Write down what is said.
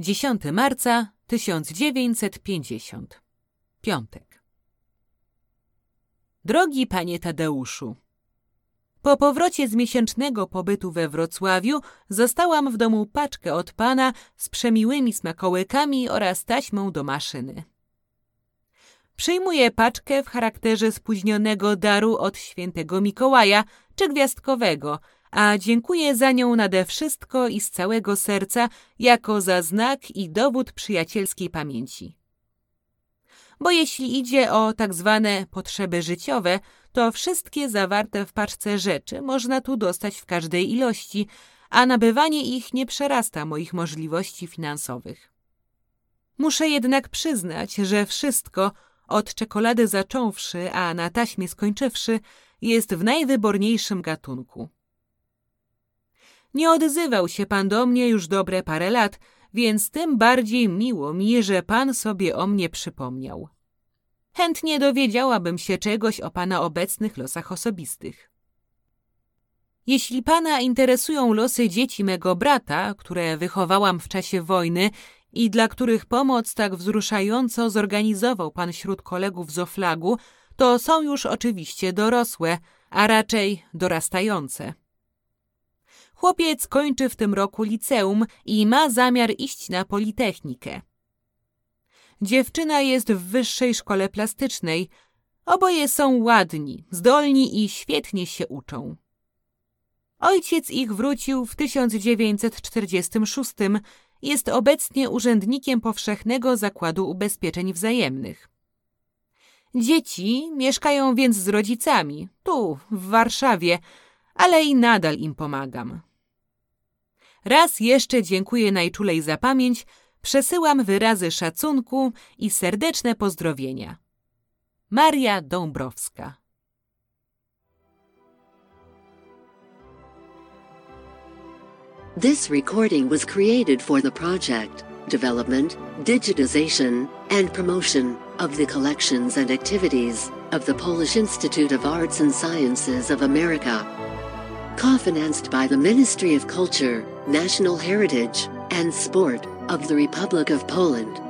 Dziesiąty marca 1950 Piątek Drogi panie Tadeuszu, po powrocie z miesięcznego pobytu we Wrocławiu zostałam w domu paczkę od pana z przemiłymi smakołykami oraz taśmą do maszyny. Przyjmuję paczkę w charakterze spóźnionego daru od świętego Mikołaja czy gwiazdkowego, a dziękuję za nią nade wszystko i z całego serca jako za znak i dowód przyjacielskiej pamięci. Bo jeśli idzie o tak zwane potrzeby życiowe, to wszystkie zawarte w paczce rzeczy można tu dostać w każdej ilości, a nabywanie ich nie przerasta moich możliwości finansowych. Muszę jednak przyznać, że wszystko, od czekolady zacząwszy, a na taśmie skończywszy, jest w najwyborniejszym gatunku. Nie odzywał się pan do mnie już dobre parę lat, więc tym bardziej miło mi, że pan sobie o mnie przypomniał. Chętnie dowiedziałabym się czegoś o pana obecnych losach osobistych. Jeśli pana interesują losy dzieci mego brata, które wychowałam w czasie wojny i dla których pomoc tak wzruszająco zorganizował pan wśród kolegów z Oflagu, to są już oczywiście dorosłe, a raczej dorastające. Chłopiec kończy w tym roku liceum i ma zamiar iść na politechnikę. Dziewczyna jest w wyższej szkole plastycznej. Oboje są ładni, zdolni i świetnie się uczą. Ojciec ich wrócił w 1946. Jest obecnie urzędnikiem Powszechnego Zakładu Ubezpieczeń Wzajemnych. Dzieci mieszkają więc z rodzicami, tu, w Warszawie, ale i nadal im pomagam. Raz jeszcze dziękuję najczulej za pamięć, przesyłam wyrazy szacunku i serdeczne pozdrowienia. Maria Dąbrowska This recording was created for the project, development, digitization, and promotion of the collections and activities of the Polish Institute of Arts and Sciences of America. Co-financed by the Ministry of Culture, National Heritage, and Sport of the Republic of Poland.